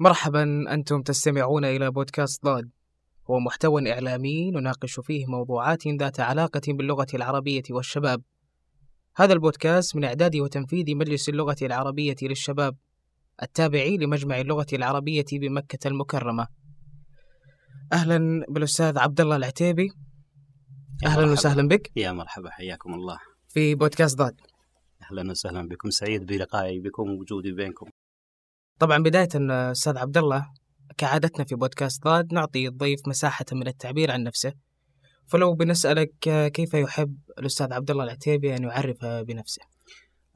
مرحبا أنتم تستمعون إلى بودكاست ضاد. هو محتوى إعلامي نناقش فيه موضوعات ذات علاقة باللغة العربية والشباب. هذا البودكاست من إعداد وتنفيذ مجلس اللغة العربية للشباب التابع لمجمع اللغة العربية بمكة المكرمة. أهلا بالأستاذ عبد الله العتيبي. أهلا وسهلا بك. يا مرحبا حياكم الله. في بودكاست ضاد. أهلا وسهلا بكم. سعيد بلقائي بكم ووجودي بينكم. طبعا بداية أستاذ عبد الله كعادتنا في بودكاست ضاد نعطي الضيف مساحة من التعبير عن نفسه. فلو بنسألك كيف يحب الأستاذ عبد الله العتيبي أن يعرف بنفسه؟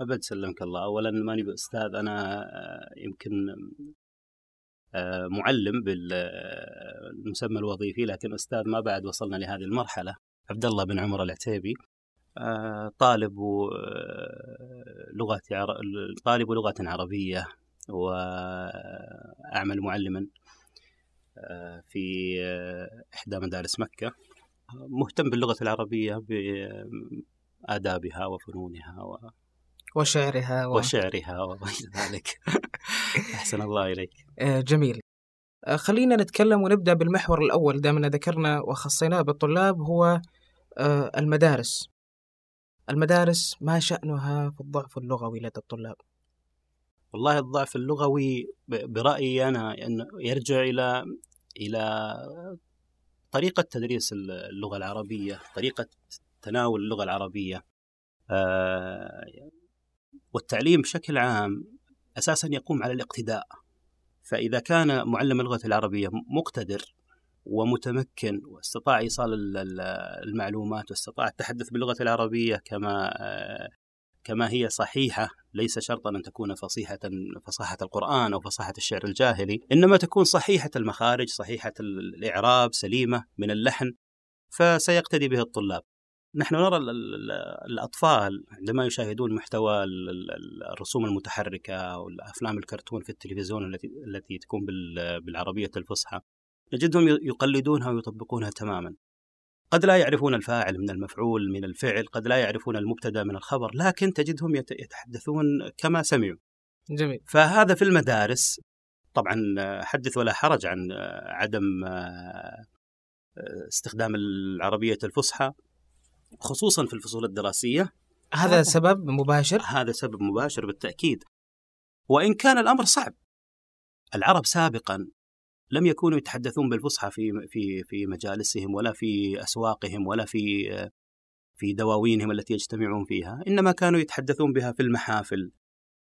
أبد سلمك الله. أولا ماني بأستاذ أنا يمكن معلم بالمسمى الوظيفي لكن أستاذ ما بعد وصلنا لهذه المرحلة. عبد الله بن عمر العتيبي طالب لغة طالب لغة عربية وأعمل معلما في إحدى مدارس مكة. مهتم باللغة العربية بآدابها وفنونها و... وشعرها و... وشعرها وغير ذلك. أحسن الله إليك. جميل. خلينا نتكلم ونبدأ بالمحور الأول. دامنا ذكرنا وخصيناه بالطلاب هو المدارس. المدارس ما شأنها في الضعف اللغوي لدى الطلاب؟ والله الضعف اللغوي برأيي أنا أنه يرجع إلى إلى طريقة تدريس اللغة العربية طريقة تناول اللغة العربية. والتعليم بشكل عام أساسا يقوم على الاقتداء. فإذا كان معلم اللغة العربية مقتدر ومتمكن واستطاع إيصال المعلومات واستطاع التحدث باللغة العربية كما كما هي صحيحة ليس شرطا أن تكون فصيحة فصاحة القرآن أو فصاحة الشعر الجاهلي إنما تكون صحيحة المخارج صحيحة الإعراب سليمة من اللحن فسيقتدي به الطلاب. نحن نرى الأطفال عندما يشاهدون محتوى الرسوم المتحركة أو الأفلام الكرتون في التلفزيون التي التي تكون بالعربية الفصحى نجدهم يقلدونها ويطبقونها تماما. قد لا يعرفون الفاعل من المفعول من الفعل قد لا يعرفون المبتدأ من الخبر لكن تجدهم يتحدثون كما سمعوا. جميل. فهذا في المدارس طبعا حدث ولا حرج عن عدم استخدام العربية الفصحى خصوصا في الفصول الدراسية. هذا سبب مباشر؟ هذا سبب مباشر بالتأكيد. وإن كان الأمر صعب العرب سابقا لم يكونوا يتحدثون بالفصحى في في في مجالسهم ولا في أسواقهم ولا في في دواوينهم التي يجتمعون فيها، إنما كانوا يتحدثون بها في المحافل،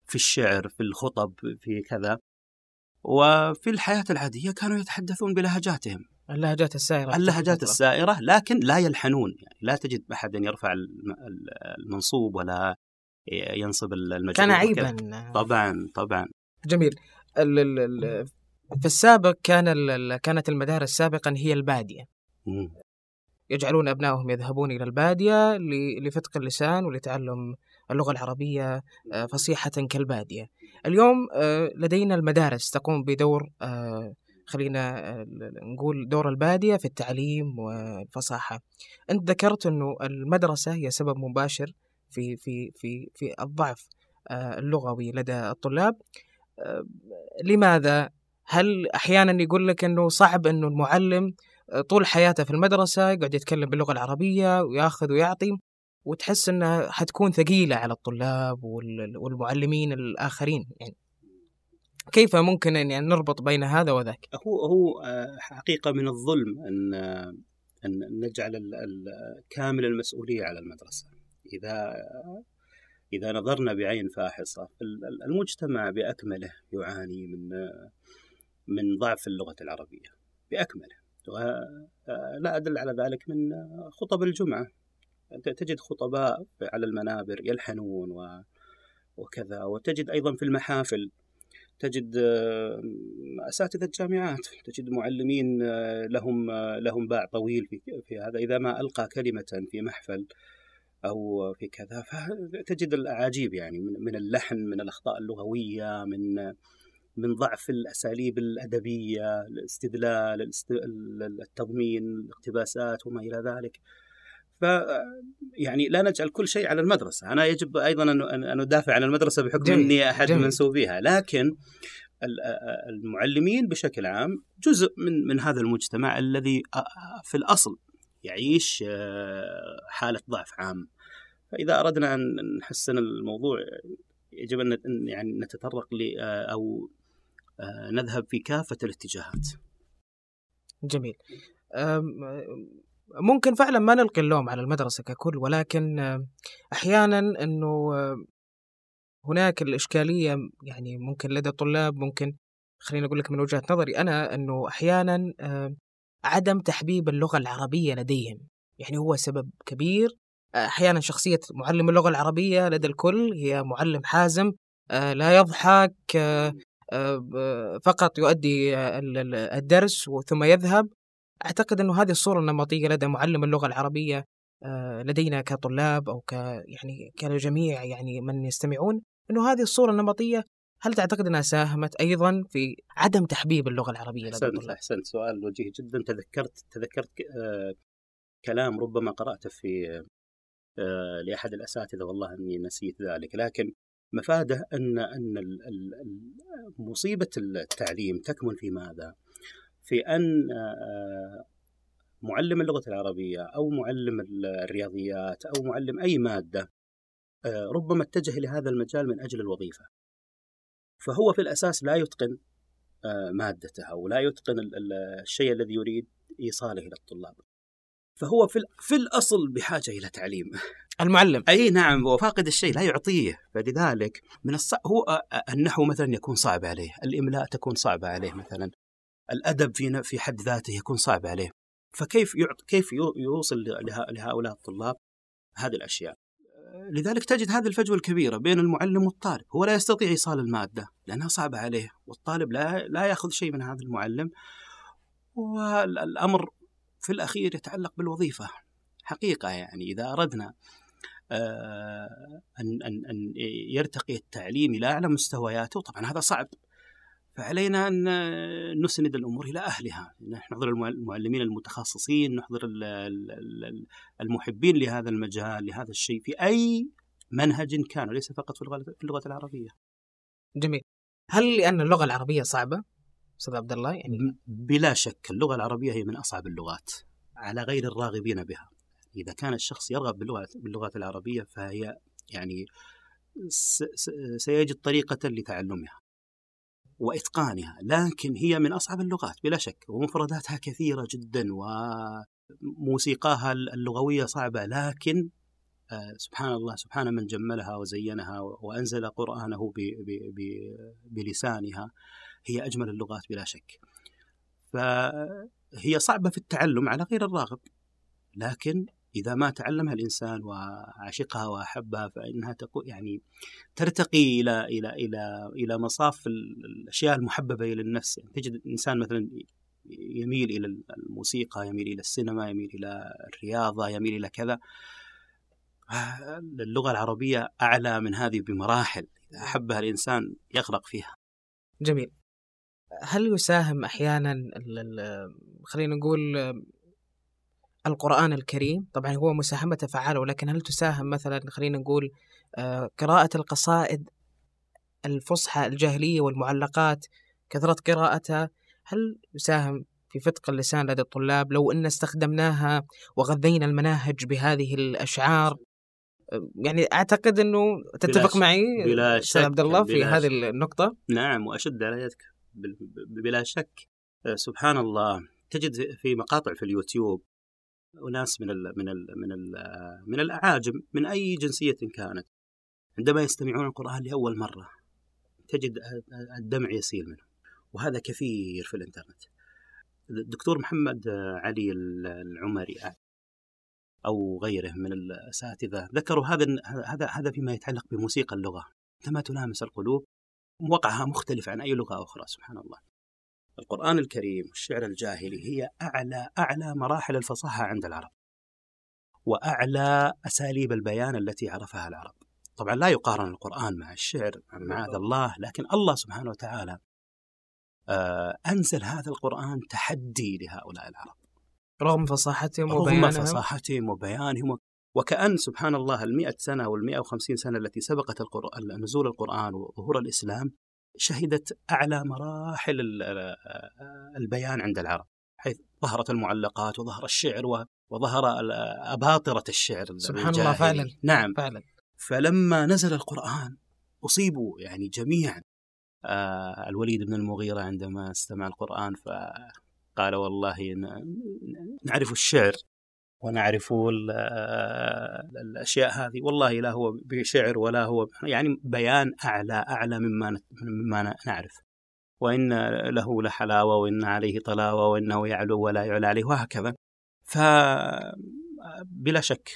في الشعر، في الخطب، في كذا. وفي الحياة العادية كانوا يتحدثون بلهجاتهم. اللهجات السائرة. اللهجات السائرة لكن لا يلحنون يعني لا تجد أحدا يرفع المنصوب ولا ينصب المجهول كان عيبا. طبعا طبعا. جميل. في السابق كان كانت المدارس سابقا هي البادية. يجعلون أبنائهم يذهبون إلى البادية لفتق اللسان ولتعلم اللغة العربية فصيحة كالبادية. اليوم لدينا المدارس تقوم بدور خلينا نقول دور البادية في التعليم والفصاحة. أنت ذكرت أنه المدرسة هي سبب مباشر في في في في الضعف اللغوي لدى الطلاب. لماذا هل أحيانا يقول لك إنه صعب إنه المعلم طول حياته في المدرسة يقعد يتكلم باللغة العربية وياخذ ويعطي وتحس إنها حتكون ثقيلة على الطلاب والمعلمين الآخرين يعني كيف ممكن إن يعني نربط بين هذا وذاك؟ هو هو حقيقة من الظلم إن إن نجعل كامل المسؤولية على المدرسة. إذا إذا نظرنا بعين فاحصة المجتمع بأكمله يعاني من من ضعف اللغة العربية بأكمله ولا أدل على ذلك من خطب الجمعة. تجد خطباء على المنابر يلحنون وكذا. وتجد أيضا في المحافل تجد أساتذة جامعات تجد معلمين لهم لهم باع طويل في في هذا. إذا ما ألقى كلمة في محفل أو في كذا فتجد الأعاجيب يعني من اللحن من الأخطاء اللغوية من من ضعف الأساليب الأدبية، الاستدلال، التضمين، الاقتباسات وما إلى ذلك. ف يعني لا نجعل كل شيء على المدرسة، أنا يجب أيضا أن أدافع عن المدرسة بحكم جميل. إني أحد جميل. منسوبيها، لكن المعلمين بشكل عام جزء من من هذا المجتمع الذي في الأصل يعيش حالة ضعف عام فإذا أردنا أن نحسن الموضوع يجب أن يعني نتطرق ل أو نذهب في كافة الاتجاهات. جميل. ممكن فعلا ما نلقي اللوم على المدرسة ككل ولكن أحيانا إنه هناك الإشكالية يعني ممكن لدى الطلاب ممكن خليني أقول لك من وجهة نظري أنا إنه أحيانا عدم تحبيب اللغة العربية لديهم يعني هو سبب كبير أحيانا شخصية معلم اللغة العربية لدى الكل هي معلم حازم لا يضحك فقط يؤدي الدرس ثم يذهب. أعتقد إنه هذه الصورة النمطية لدى معلم اللغة العربية لدينا كطلاب أو ك يعني كجميع يعني من يستمعون إنه هذه الصورة النمطية هل تعتقد إنها ساهمت أيضا في عدم تحبيب اللغة العربية لدى أحسنت أحسنت. سؤال وجيه جدا. تذكرت تذكرت آه كلام ربما قرأته في آه لأحد الأساتذة والله إني نسيت ذلك. لكن مفاده أن أن مصيبة التعليم تكمن في ماذا؟ في أن آه معلم اللغة العربية أو معلم الرياضيات أو معلم أي مادة آه، ربما اتجه لهذا المجال من أجل الوظيفة. فهو في الأساس لا يتقن آه، مادته أو لا يتقن الشيء الذي يريد إيصاله إلى الطلاب. فهو في في الأصل بحاجة إلى تعليم. المعلم أي نعم هو فاقد الشيء لا يعطيه فلذلك من الصعب هو النحو مثلا يكون صعب عليه، الإملاء تكون صعبة عليه مثلا. الأدب في في حد ذاته يكون صعب عليه. فكيف يعط كيف يوصل لهؤلاء الطلاب هذه الأشياء؟ لذلك تجد هذه الفجوة الكبيرة بين المعلم والطالب، هو لا يستطيع إيصال المادة لأنها صعبة عليه، والطالب لا لا يأخذ شيء من هذا المعلم. والأمر في الأخير يتعلق بالوظيفة. حقيقة يعني إذا أردنا آه، أن أن أن يرتقي التعليم إلى أعلى مستوياته، طبعا هذا صعب. فعلينا أن نسند الأمور إلى أهلها. نحضر المعلمين المتخصصين نحضر المحبين لهذا المجال لهذا الشيء في أي منهج كان وليس فقط في اللغة العربية. جميل. هل لأن اللغة العربية صعبة؟ أستاذ عبد الله يعني بلا شك اللغة العربية هي من أصعب اللغات على غير الراغبين بها. إذا كان الشخص يرغب باللغة باللغة العربية فهي يعني سيجد طريقة لتعلمها وإتقانها لكن هي من أصعب اللغات بلا شك. ومفرداتها كثيرة جدا وموسيقاها اللغوية صعبة لكن آه، سبحان الله سبحان من جملها وزينها وأنزل قرآنه بلسانها. هي أجمل اللغات بلا شك. فهي صعبة في التعلم على غير الراغب لكن إذا ما تعلمها الإنسان وعشقها وأحبها فإنها تقول يعني ترتقي إلى إلى إلى إلى مصاف الأشياء المحببة إلى النفس. يعني تجد الإنسان مثلا يميل إلى الموسيقى يميل إلى السينما يميل إلى الرياضة يميل إلى كذا. اللغة العربية أعلى من هذه بمراحل. أحبها الإنسان يغرق فيها. جميل. هل يساهم أحيانا خلينا نقول القرآن الكريم؟ طبعا هو مساهمته فعالة ولكن هل تساهم مثلا خلينا نقول آه، قراءة القصائد الفصحى الجاهلية والمعلقات كثرة قراءتها؟ هل يساهم في فتق اللسان لدى الطلاب؟ لو أن استخدمناها وغذينا المناهج بهذه الأشعار آه، يعني أعتقد أنه تتفق معي بلا شك عبد الله في هذه النقطة؟ نعم وأشد على يدك. بلا شك. آه، سبحان الله تجد في مقاطع في اليوتيوب وناس من ال من ال من ال من الأعاجم من أي جنسية كانت عندما يستمعون القرآن لأول مرة تجد الدمع يسيل منهم. وهذا كثير في الإنترنت. الدكتور محمد علي العمري أو غيره من الأساتذة ذكروا هذا هذا هذا فيما يتعلق بموسيقى اللغة. عندما تلامس القلوب وقعها مختلف عن أي لغة أخرى سبحان الله. القرآن الكريم والشعر الجاهلي هي أعلى أعلى مراحل الفصاحة عند العرب وأعلى أساليب البيان التي عرفها العرب. طبعا لا يقارن القرآن مع الشعر معاذ الله لكن الله سبحانه وتعالى آه، أنزل هذا القرآن تحدي لهؤلاء العرب. رغم فصاحتهم وبيانهم. رغم فصاحتهم وبيانهم. وكأن سبحان الله المئة سنة والمئة وخمسين سنة التي سبقت القرآن نزول القرآن وظهور الإسلام شهدت أعلى مراحل البيان عند العرب حيث ظهرت المعلقات وظهر الشعر وظهر أباطرة الشعر سبحان الله فعلا نعم. فعلا. فلما نزل القرآن أصيبوا يعني جميعا آه الوليد بن المغيرة عندما استمع القرآن فقال والله نعرف الشعر. ونعرف الأشياء هذه. والله لا هو بشعر ولا هو يعني بيان أعلى أعلى مما مما نعرف. وإن له لحلاوة وإن عليه طلاوة وإنه يعلو ولا يعلى عليه وهكذا. فبلا شك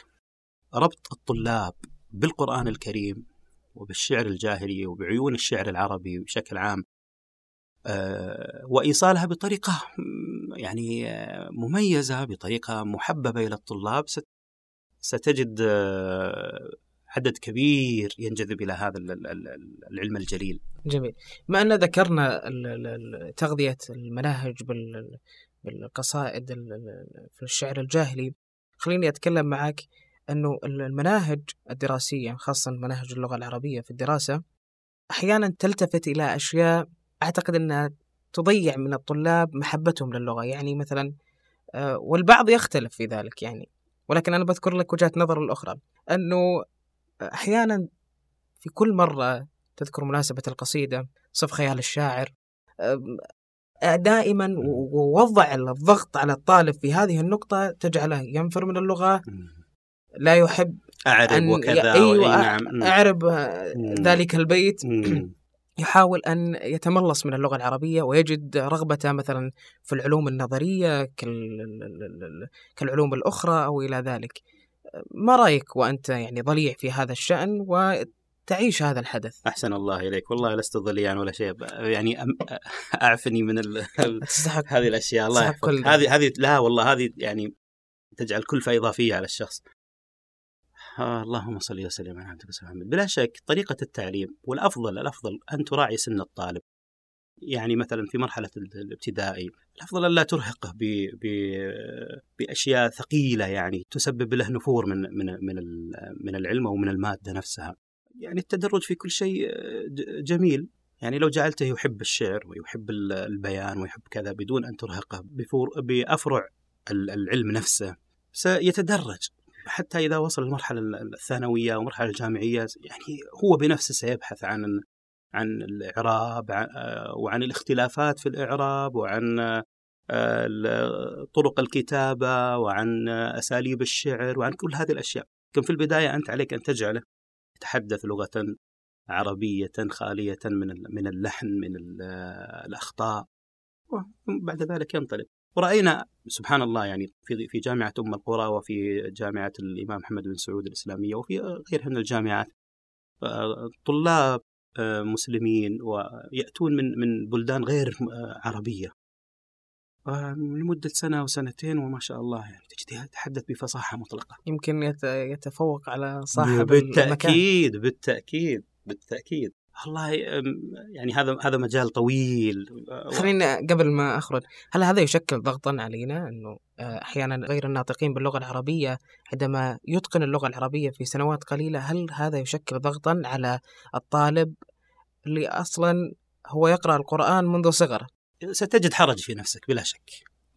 ربط الطلاب بالقرآن الكريم وبالشعر الجاهلي وبعيون الشعر العربي بشكل عام آه، وإيصالها بطريقة يعني آه، مميزة بطريقة محببة إلى الطلاب ستجد آه، عدد كبير ينجذب إلى هذا العلم الجليل. جميل. ما أن ذكرنا تغذية المناهج بالقصائد في الشعر الجاهلي خليني أتكلم معك أنه المناهج الدراسية خاصه مناهج اللغة العربية في الدراسة أحيانا تلتفت إلى أشياء أعتقد إنها تضيع من الطلاب محبتهم للغة. يعني مثلا آه، والبعض يختلف في ذلك يعني. ولكن أنا بذكر لك وجهات نظر الأخرى. أنه أحيانا في كل مرة تذكر مناسبة القصيدة صف خيال الشاعر دائما ووضع الضغط على الطالب في هذه النقطة تجعله ينفر من اللغة لا يحب أعرب أن وكذا أيوة نعم أعرب ذلك البيت. يحاول أن يتملص من اللغة العربية ويجد رغبته مثلا في العلوم النظرية كالعلوم الأخرى أو إلى ذلك. ما رأيك وأنت يعني ضليع في هذا الشأن وتعيش هذا الحدث؟ أحسن الله إليك. والله لست ضليعا ولا شيء. يعني أعفني من ال... هذه الأشياء. الله يحفظك. هذه هذه لا والله هذه يعني تجعل كلفة إضافية على الشخص. اللهم صل وسلم على عبدك محمد. بلا شك طريقة التعليم والأفضل الأفضل أن تراعي سن الطالب. يعني مثلا في مرحلة الابتدائي الأفضل أن لا ترهقه ب... ب... بأشياء ثقيلة يعني تسبب له نفور من من من من العلم أو من المادة نفسها. يعني التدرج في كل شيء جميل. يعني لو جعلته يحب الشعر ويحب البيان ويحب كذا بدون أن ترهقه بفور... بأفرع العلم نفسه سيتدرج. حتى إذا وصل المرحلة الثانوية والمرحلة الجامعية يعني هو بنفسه سيبحث عن عن الإعراب وعن الاختلافات في الإعراب وعن آه، طرق الكتابة وعن أساليب الشعر وعن كل هذه الأشياء. لكن في البداية أنت عليك أن تجعله يتحدث لغة عربية خالية من من اللحن من الأخطاء وبعد ذلك ينطلق. ورأينا سبحان الله يعني في في جامعة أم القرى وفي جامعة الإمام محمد بن سعود الإسلامية وفي غيرها من الجامعات. طلاب آه، مسلمين ويأتون من من بلدان غير آه، عربية. لمدة سنة وسنتين وما شاء الله يعني تجد يتحدث بفصاحة مطلقة. يمكن يتفوق على صاحب بالتأكيد المكان. بالتأكيد بالتأكيد. والله يعني هذا هذا مجال طويل. خلينا قبل ما أخرج هل هذا يشكل ضغطا علينا إنه آه، أحيانا غير الناطقين باللغة العربية عندما يتقن اللغة العربية في سنوات قليلة هل هذا يشكل ضغطا على الطالب اللي أصلا هو يقرأ القرآن منذ صغره؟ ستجد حرج في نفسك بلا شك.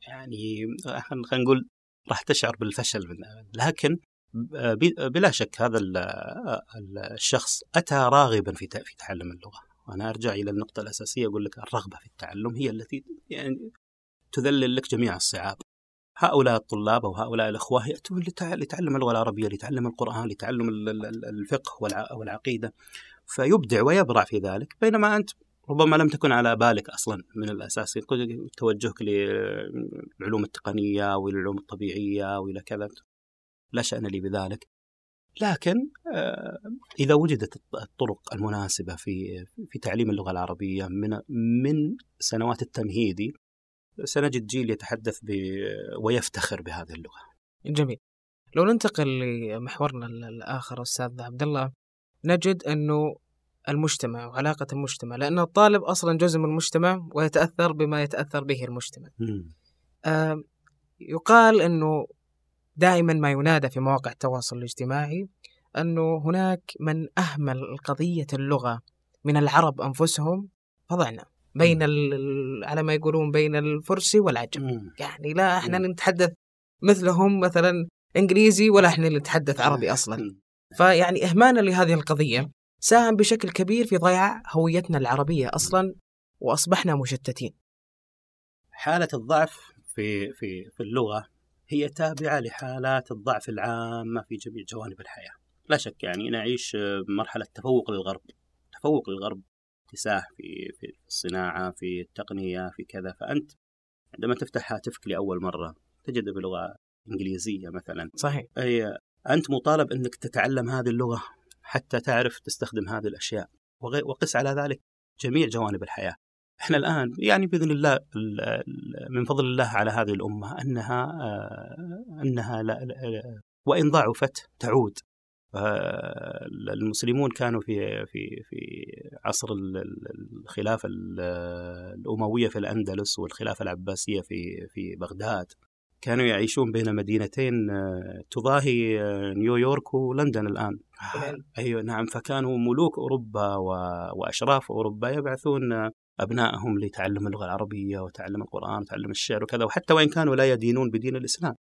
يعني خلينا نقول راح تشعر بالفشل لكن بلا شك هذا الشخص أتى راغبا في في تعلم اللغة. وأنا أرجع إلى النقطة الأساسية أقول لك الرغبة في التعلم هي التي يعني تذلل لك جميع الصعاب. هؤلاء الطلاب أو هؤلاء الأخوة يأتون لتعلم اللغة العربية لتعلم القرآن لتعلم الفقه والعقيدة. فيبدع ويبرع في ذلك بينما أنت ربما لم تكن على بالك أصلا من الأساس. توجهك للعلوم التقنية والعلوم الطبيعية وإلى كذا. لا شأن لي بذلك لكن آه، إذا وجدت الطرق المناسبة في في تعليم اللغة العربية من من سنوات التمهيدي سنجد جيل يتحدث ب ويفتخر بهذه اللغة. جميل. لو ننتقل لمحورنا الآخر أستاذ عبد الله نجد أنه المجتمع وعلاقة المجتمع لأن الطالب أصلا جزء من المجتمع ويتأثر بما يتأثر به المجتمع. آه يقال أنه دائما ما ينادى في مواقع التواصل الاجتماعي أنه هناك من أهمل قضية اللغة من العرب أنفسهم فضعنا بين. على ما يقولون بين الفرسي والعجم يعني لا إحنا نتحدث مثلهم مثلا إنجليزي ولا إحنا نتحدث عربي أصلا. فيعني اهمالنا لهذه القضية ساهم بشكل كبير في ضياع هويتنا العربية أصلا وأصبحنا مشتتين. حالة الضعف في في في اللغة هي تابعة لحالات الضعف العامه في جميع جوانب الحياة. لا شك يعني نعيش مرحلة تفوق للغرب، تفوق للغرب اكتساح في في الصناعة، في التقنية، في كذا، فأنت عندما تفتح هاتفك لأول مرة تجد بلغة إنجليزية مثلا. صحيح. اي أنت مطالب إنك تتعلم هذه اللغة حتى تعرف تستخدم هذه الأشياء وقس على ذلك جميع جوانب الحياة. إحنا الآن يعني بإذن الله من فضل الله على هذه الأمة أنها آه، أنها لا وإن ضعفت تعود. المسلمون كانوا في في في عصر الخلافة الأموية في الأندلس والخلافة العباسية في في بغداد. كانوا يعيشون بين مدينتين آه، تضاهي آه، نيويورك ولندن الآن. أيوه نعم. فكانوا ملوك أوروبا وأشراف أوروبا يبعثون أبنائهم لتعلم اللغة العربية وتعلم القرآن وتعلم الشعر وكذا وحتى وإن كانوا لا يدينون بدين الإسلام.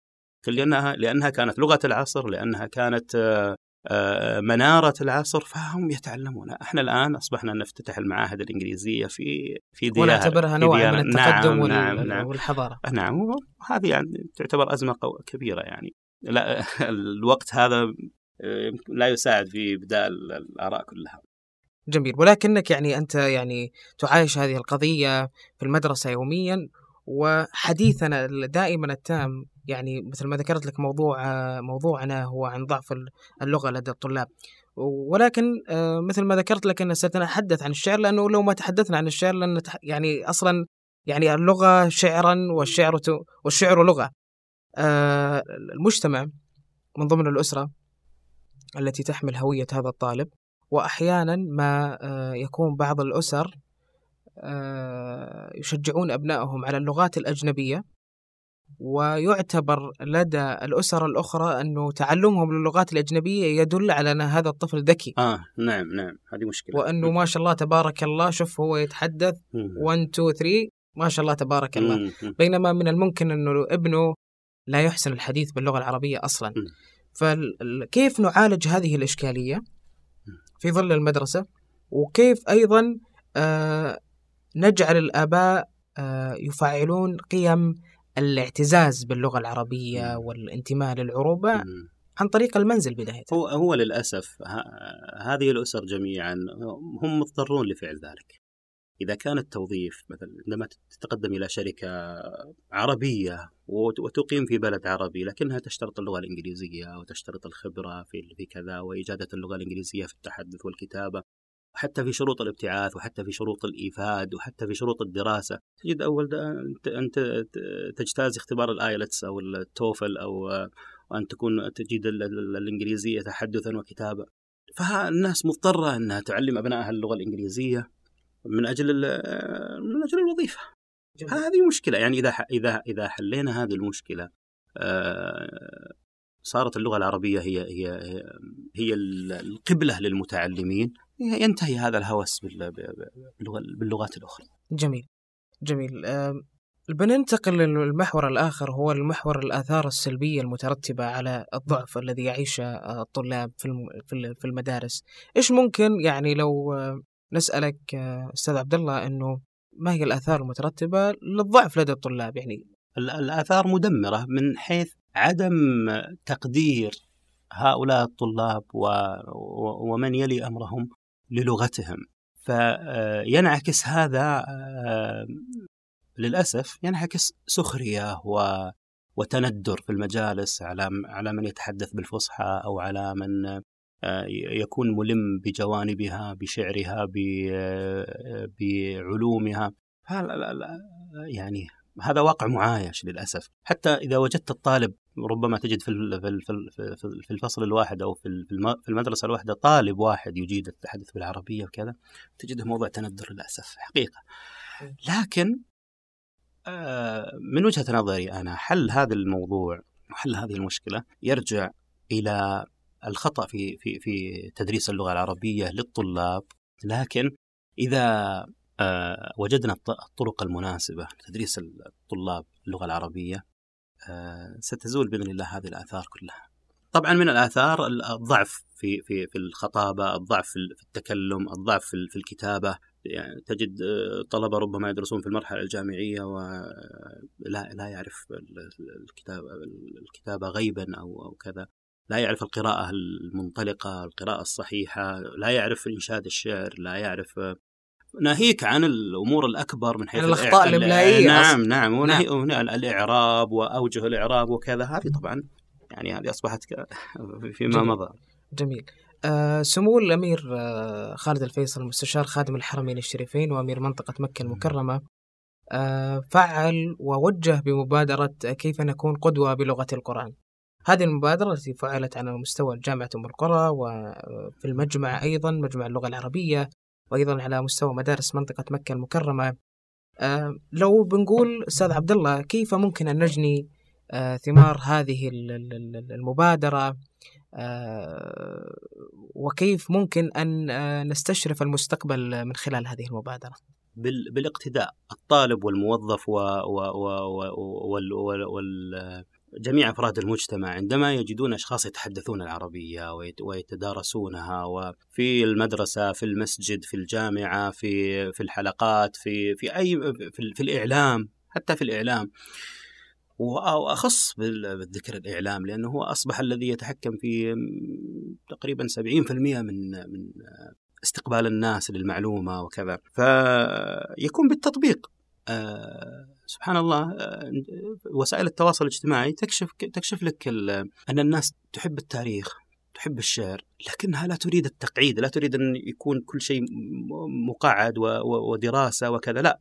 لانها لأنها كانت لغة العصر لأنها كانت آه، آه، منارة العصر فهم يتعلمون. إحنا الآن أصبحنا نفتتح المعاهد الإنجليزية في في ديار ونعتبرها نوع من التقدم نعم نعم نعم. والحضارة. نعم وهذه يعني تعتبر أزمة كبيرة يعني. لا الوقت هذا آه، لا يساعد في إبداء الآراء كلها. جميل. ولكنك يعني أنت يعني تعايش هذه القضية في المدرسة يوميا وحديثنا دائما التام يعني مثل ما ذكرت لك موضوع موضوعنا هو عن ضعف اللغة لدى الطلاب. ولكن آه، مثل ما ذكرت لك أن سنتحدث عن الشعر لأنه لو ما تحدثنا عن الشعر لأن يعني أصلا يعني اللغة شعرا والشعر والشعر لغة. آه، المجتمع من ضمن الأسرة التي تحمل هوية هذا الطالب وأحيانا ما آه، يكون بعض الأسر يشجعون أبنائهم على اللغات الأجنبية ويعتبر لدى الأسر الأخرى أنه تعلمهم للغات الأجنبية يدل على أن هذا الطفل ذكي. آه نعم نعم هذه مشكلة. وأنه ما شاء الله تبارك الله شوف هو يتحدث 1 2 3 ما شاء الله تبارك الله. بينما من الممكن أنه ابنه لا يحسن الحديث باللغة العربية أصلا. فكيف نعالج هذه الإشكالية؟ في ظل المدرسة وكيف أيضا آه نجعل الآباء آه يفعلون قيم الاعتزاز باللغة العربية والانتماء للعروبة عن طريق المنزل بداية. هو هو للأسف هذه الأسر جميعا هم مضطرون لفعل ذلك. إذا كان التوظيف مثلا عندما تتقدم إلى شركة عربية وتقيم في بلد عربي لكنها تشترط اللغة الإنجليزية وتشترط الخبرة في في كذا وإجادة اللغة الإنجليزية في التحدث والكتابة حتى في شروط الابتعاث وحتى في شروط الإيفاد وحتى في شروط الدراسة. تجد أول أنت تجتاز اختبار الآيلتس أو التوفل أو أن تكون تجد الإنجليزية تحدثا وكتابة فالناس مضطرة أنها تعلم أبنائها اللغة الإنجليزية من أجل من أجل الوظيفة. جميل. هذه مشكلة. يعني إذا إذا إذا حلينا هذه المشكلة آه، صارت اللغة العربية هي هي هي القبلة للمتعلمين ينتهي هذا الهوس باللغات الأخرى. جميل. جميل. بننتقل للمحور الآخر هو المحور الآثار السلبية المترتبة على الضعف الذي يعيشه الطلاب في المدارس. إيش ممكن يعني لو نسألك أستاذ عبد الله أنه ما هي الآثار المترتبة للضعف لدى الطلاب؟ يعني الآثار مدمرة من حيث عدم تقدير هؤلاء الطلاب ومن يلي أمرهم للغتهم. فينعكس هذا للأسف ينعكس سخرية و وتندر في المجالس على على من يتحدث بالفصحى أو على من يكون ملم بجوانبها بشعرها آه، بعلومها. يعني هذا واقع معايش للأسف. حتى إذا وجدت الطالب ربما تجد في في الفصل الواحد أو في في المدرسة الواحدة طالب واحد يجيد التحدث بالعربية وكذا تجده موضوع تندر للأسف حقيقة. لكن آه، من وجهة نظري أنا حل هذا الموضوع وحل هذه المشكلة يرجع إلى الخطأ في في في تدريس اللغة العربية للطلاب لكن إذا آه وجدنا الطرق المناسبة لتدريس الطلاب اللغة العربية آه ستزول بإذن الله هذه الآثار كلها. طبعا من الآثار الضعف في في في الخطابة الضعف في التكلم الضعف في الكتابة. يعني تجد آه، طلبة ربما يدرسون في المرحلة الجامعية ولا لا يعرف الكتابة الكتابة غيبا أو أو كذا. لا يعرف القراءة المنطلقة القراءة الصحيحة لا يعرف إنشاد الشعر لا يعرف ناهيك عن الأمور الأكبر من حيث الأخطاء الاملائيه نعم نعم نعم. الإعراب وأوجه الإعراب وكذا. هذه طبعا يعني هذه أصبحت فيما جميل. مضى. جميل. آه سمو الأمير آه خالد الفيصل مستشار خادم الحرمين الشريفين وأمير منطقة مكة المكرمة. آه فعل ووجه بمبادرة كيف نكون قدوة بلغة القرآن. هذه المبادرة التي فعلت على مستوى جامعة أم القرى وفي المجمع أيضا مجمع اللغة العربية وأيضا على مستوى مدارس منطقة مكة المكرمة. آه لو بنقول أستاذ عبد الله كيف ممكن أن نجني آه ثمار هذه المبادرة؟ آه وكيف ممكن أن آه، نستشرف المستقبل من خلال هذه المبادرة؟ بالاقتداء الطالب والموظف و, و, و, جميع أفراد المجتمع عندما يجدون أشخاص يتحدثون العربية ويتدارسونها وفي المدرسة في المسجد في الجامعة في في الحلقات في في اي في, في الإعلام حتى في الإعلام. وأخص بالذكر الإعلام لأنه هو أصبح الذي يتحكم في تقريبا 70% من من استقبال الناس للمعلومة وكذا. فيكون بالتطبيق. سبحان الله آه، وسائل التواصل الاجتماعي تكشف تكشف لك أن الناس تحب التاريخ تحب الشعر لكنها لا تريد التقعيد لا تريد أن يكون كل شيء مقعد ودراسة وكذا لا.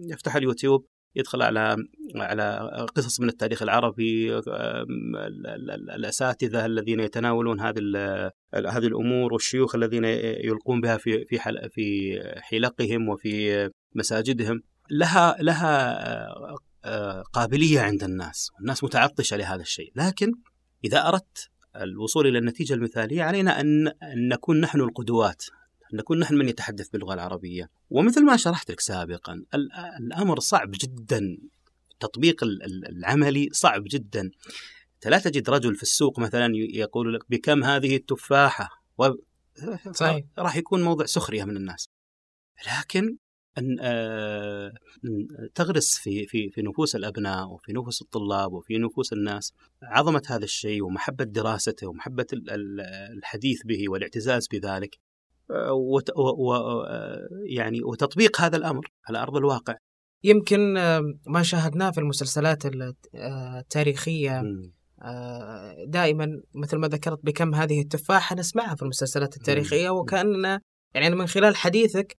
يفتح اليوتيوب يدخل على على قصص من التاريخ العربي الأساتذة الذين يتناولون هذه هذه الأمور والشيوخ الذين يلقون بها في في في حلقهم وفي مساجدهم. لها لها آه، قابلية عند الناس، الناس متعطشة لهذا الشيء، لكن إذا أردت الوصول إلى النتيجة المثالية علينا أن أن نكون نحن القدوات، أن نكون نحن من يتحدث باللغة العربية، ومثل ما شرحت لك سابقا الأمر صعب جدا التطبيق العملي صعب جدا. أنت لا تجد رجل في السوق مثلا يقول لك بكم هذه التفاحة و... صحيح راح يكون موضع سخرية من الناس. لكن أن آه، تغرس في في في نفوس الأبناء وفي نفوس الطلاب وفي نفوس الناس عظمة هذا الشيء ومحبة دراسته ومحبة الحديث به والاعتزاز بذلك آه، و آه، يعني وتطبيق هذا الأمر على أرض الواقع. يمكن ما شاهدناه في المسلسلات التاريخية دائما مثل ما ذكرت بكم هذه التفاحة نسمعها في المسلسلات التاريخية وكأننا يعني من خلال حديثك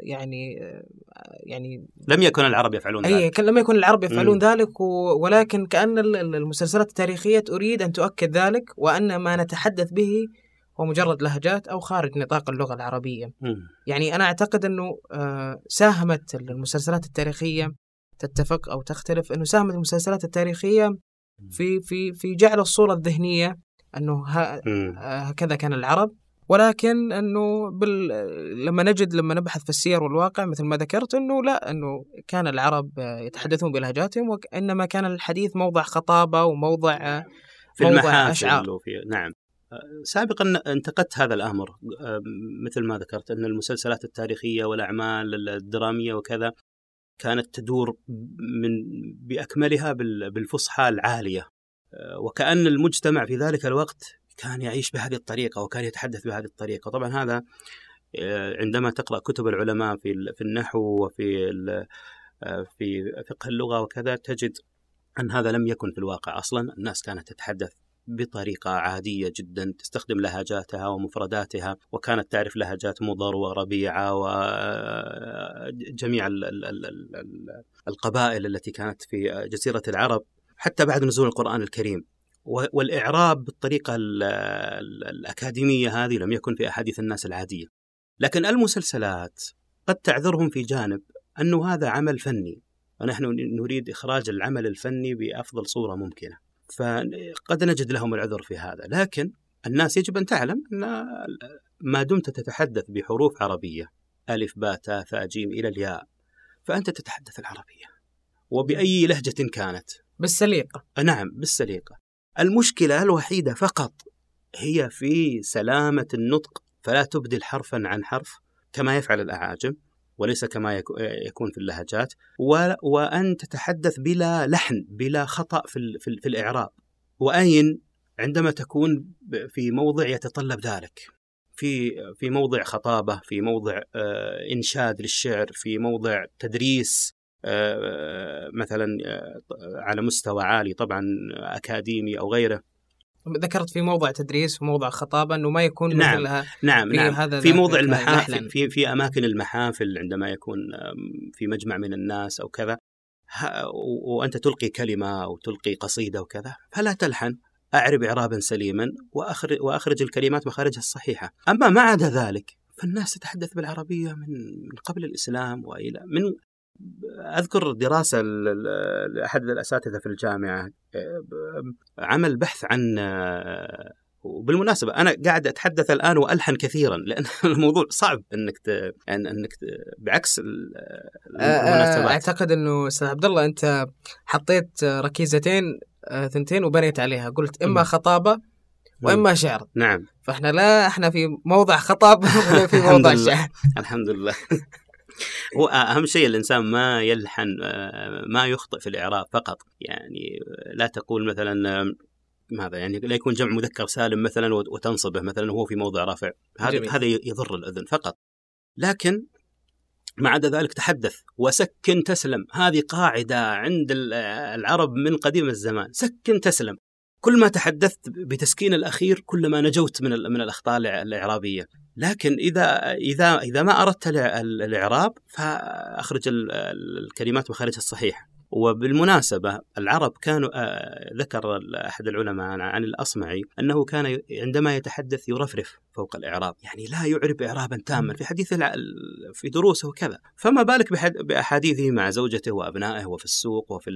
يعني آه، يعني لم يكن العرب يفعلون ذلك. لم يكن العرب يفعلون م. ذلك ولكن كأن المسلسلات التاريخية تريد أن تؤكد ذلك وأن ما نتحدث به هو مجرد لهجات أو خارج نطاق اللغة العربية. م. يعني أنا أعتقد أنه آه، ساهمت المسلسلات التاريخية تتفق أو تختلف أنه ساهمت المسلسلات التاريخية في في في جعل الصورة الذهنية أنه هكذا كان العرب. ولكن إنه بال... لما نجد لما نبحث في السير والواقع مثل ما ذكرت إنه لا إنه كان العرب يتحدثون بلهجاتهم وإنما كان الحديث موضع خطابة وموضع في موضع أشعار. وفي نعم. سابقا انتقدت هذا الأمر مثل ما ذكرت إن المسلسلات التاريخية والأعمال الدرامية وكذا كانت تدور من بأكملها بالفصحى العالية. وكأن المجتمع في ذلك الوقت كان يعيش بهذه الطريقة وكان يتحدث بهذه الطريقة. طبعا هذا آه، عندما تقرأ كتب العلماء في في النحو وفي آه، في فقه اللغة وكذا تجد أن هذا لم يكن في الواقع أصلا. الناس كانت تتحدث بطريقة عادية جدا تستخدم لهجاتها ومفرداتها وكانت تعرف لهجات مضر وربيعة وجميع القبائل التي كانت في جزيرة العرب. حتى بعد نزول القرآن الكريم. والإعراب بالطريقة الأكاديمية هذه لم يكن في أحاديث الناس العادية. لكن المسلسلات قد تعذرهم في جانب أنه هذا عمل فني ونحن نريد إخراج العمل الفني بأفضل صورة ممكنة. فقد نجد لهم العذر في هذا. لكن الناس يجب أن تعلم أن ما دمت تتحدث بحروف عربية ألف باء تاء ثاء جيم إلى الياء فأنت تتحدث العربية. وبأي لهجة كانت. بالسليقة. نعم بالسليقة. المشكلة الوحيدة فقط هي في سلامة النطق فلا تبدل حرفا عن حرف كما يفعل الأعاجم وليس كما يكون في اللهجات وأن تتحدث بلا لحن بلا خطأ في, في, في الإعراب. وأين؟ عندما تكون في موضع يتطلب ذلك. في في موضع خطابة في موضع آه، إنشاد للشعر في موضع تدريس مثلا آه، على مستوى عالي طبعا أكاديمي أو غيره. ذكرت في موضع تدريس وموضع خطابه انه ما يكون نعم. مثلها نعم في نعم. هذا في موضع المحافل في في أماكن المحافل عندما يكون في مجمع من الناس أو كذا وأنت تلقي كلمة أو تلقي قصيدة وكذا فلا تلحن. أعرب اعرابا سليما واخرج وأخرج الكلمات مخارجها الصحيحة. أما ما عدا ذلك فالناس تتحدث بالعربية من قبل الإسلام وإلى من أذكر دراسة لأحد الأساتذة في الجامعة عمل بحث عن وبالمناسبة أنا قاعد أتحدث الآن وألحن كثيرا لأن الموضوع صعب أنك ت... أنك ت... بعكس المناسبات. أعتقد أنه أستاذ عبد الله أنت حطيت ركيزتين ثنتين وبنيت عليها قلت إما خطابة وإما شعر. نعم. فإحنا لا إحنا في موضع خطاب ولا في موضع شعر. الحمد لله. هو أهم شيء الإنسان ما يلحن آه، ما يخطئ في الإعراب فقط. يعني لا تقول مثلا ماذا؟ يعني لا يكون جمع مذكر سالم مثلا وتنصبه مثلا وهو في موضع رافع. هذا هذا يضر الأذن فقط. لكن ما عدا ذلك تحدث وسكن تسلم. هذه قاعدة عند العرب من قديم الزمان. سكن تسلم. كل ما تحدثت بتسكين الأخير كلما نجوت من من الأخطاء الإعرابية. لكن إذا إذا إذا ما أردت الإعراب فأخرج الكلمات مخارجها الصحيح وبالمناسبة العرب كانوا آه، ذكر أحد العلماء عن الأصمعي أنه كان عندما يتحدث يرفرف فوق الإعراب. يعني لا يعرب إعرابا تاما. في حديث في دروسه وكذا. فما بالك بأحاديثه مع زوجته وأبنائه وفي السوق وفي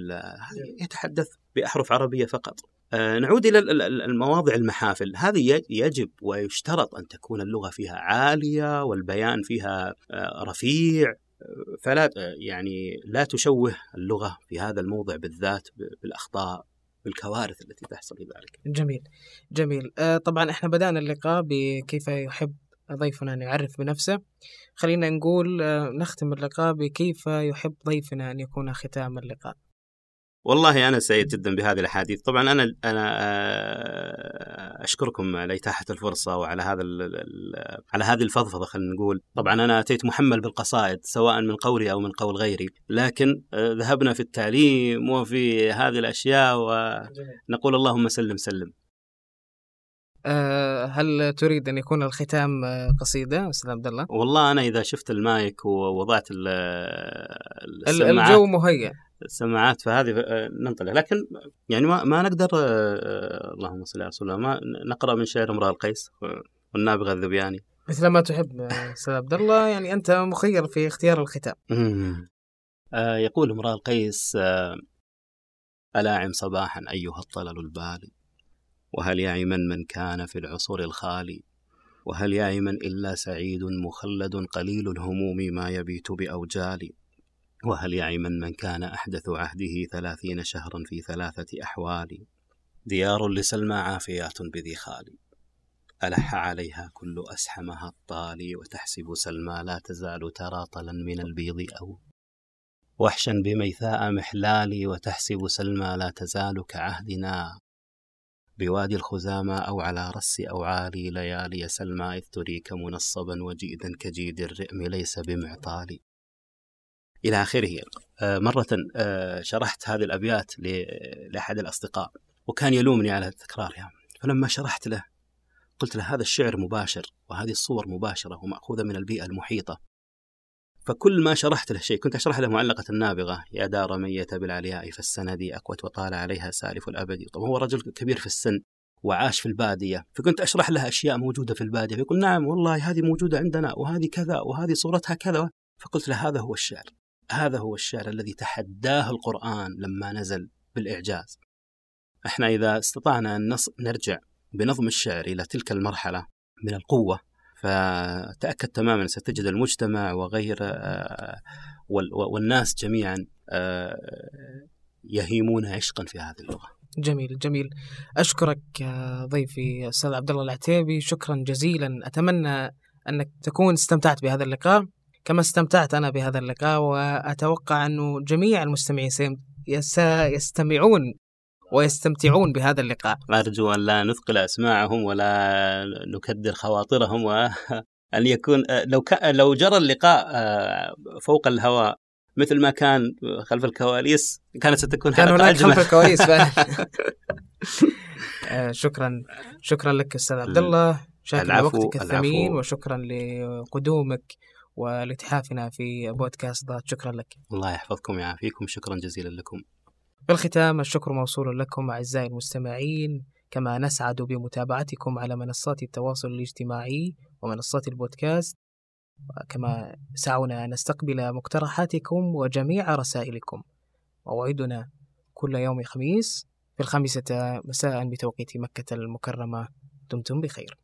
يتحدث بأحرف عربية فقط. نعود إلى المواضع المحافل هذه يجب ويشترط أن تكون اللغة فيها عالية والبيان فيها آه، رفيع فلا يعني لا تشوه اللغة في هذا الموضع بالذات بالأخطاء بالكوارث التي تحصل في ذلك. جميل جميل آه، طبعا إحنا بدأنا اللقاء بكيف يحب ضيفنا أن يعرف بنفسه. خلينا نقول آه، نختم اللقاء بكيف يحب ضيفنا أن يكون ختام اللقاء. والله أنا سعيد جدا بهذه الأحاديث. طبعا أنا أنا آه، أشكركم على إتاحة الفرصة وعلى هذا على هذه الفضفضة خلينا نقول. طبعا أنا أتيت محمل بالقصائد سواء من قولي أو من قول غيري لكن آه، ذهبنا في التعليم وفي هذه الأشياء ونقول اللهم سلم سلم. آه، هل تريد أن يكون الختام قصيده أستاذ عبد الله؟ والله أنا إذا شفت المايك ووضعت السماعات الجو مهيأ. السماعات فهذه آه، ننطلق. لكن يعني ما, ما نقدر آه، اللهم صل على رسول الله ما نقرأ من شعر امرأ القيس والنابغه الذبياني مثل ما تحب أستاذ عبد الله يعني أنت مخير في اختيار الختام. آه يقول امرأ القيس آه ألاعم صباحا أيها الطلل البالي؟ وهل يعي من من كان في العصور الخالي؟ وهل يعي من إلا سعيد مخلد قليل الهموم ما يبيت بأوجالي؟ وهل يعي من كان أحدث عهده ثلاثين شهرا في ثلاثة أحوال؟ ديار لسلمى عافيات بذي خالي ألح عليها كل أسحمها الطالي وتحسب سلمى لا تزال ترى طلا من البيض أو. وحشا بميثاء محلالي وتحسب سلمى لا تزال كعهدنا. بوادي الخزامى أو على رس أو عالي ليالي سلمى إذ تريك منصبا وجيدا كجيد الرئم ليس بمعطال إلى آخره. آه، مرة آه، شرحت هذه الأبيات لأحد الأصدقاء وكان يلومني على تكرارها فلما شرحت له قلت له هذا الشعر مباشر وهذه الصور مباشرة ومأخوذة من البيئة المحيطة. فكل ما شرحت له شيء كنت أشرح له معلقة النابغه يا دار مية بالعلياء فالسند أكوت وطال عليها سالف الأبد. طبعا هو رجل كبير في السن وعاش في البادية فكنت أشرح له أشياء موجودة في البادية فيقول نعم والله هذه موجودة عندنا وهذه كذا وهذه صورتها كذا فقلت له هذا هو الشعر. هذا هو الشعر الذي تحداه القرآن لما نزل بالإعجاز. إحنا إذا استطعنا أن نرجع بنظم الشعر إلى تلك المرحلة من القوة فتأكد تماما ستجد المجتمع وغيره والناس جميعا يهيمون عشقا في هذه اللغة. جميل جميل. أشكرك ضيفي أستاذ عبد الله العتيبي. شكرا جزيلا. أتمنى أنك تكون استمتعت بهذا اللقاء. كما استمتعت أنا بهذا اللقاء وأتوقع انه جميع المستمعين سيستمعون ويستمتعون بهذا اللقاء. أرجو أن لا نثقل أسماعهم ولا نكدر خواطرهم وأن يكون لو لو جرى اللقاء فوق الهواء مثل ما كان خلف الكواليس كانت ستكون كان هناك خلف الكواليس آه، شكرا شكرا لك أستاذ عبد الله. شاكر وقتك الثمين. وشكرا لقدومك ولاتحافنا في بودكاست ضاد. شكرا لك. الله يحفظكم ويعافيكم. شكرا جزيلا لكم. في الختام الشكر موصول لكم أعزائي المستمعين. كما نسعد بمتابعتكم على منصات التواصل الاجتماعي ومنصات البودكاست. كما سعونا نستقبل مقترحاتكم وجميع رسائلكم. موعدنا كل يوم خميس في الخامسة مساء بتوقيت مكة المكرمة. دمتم بخير.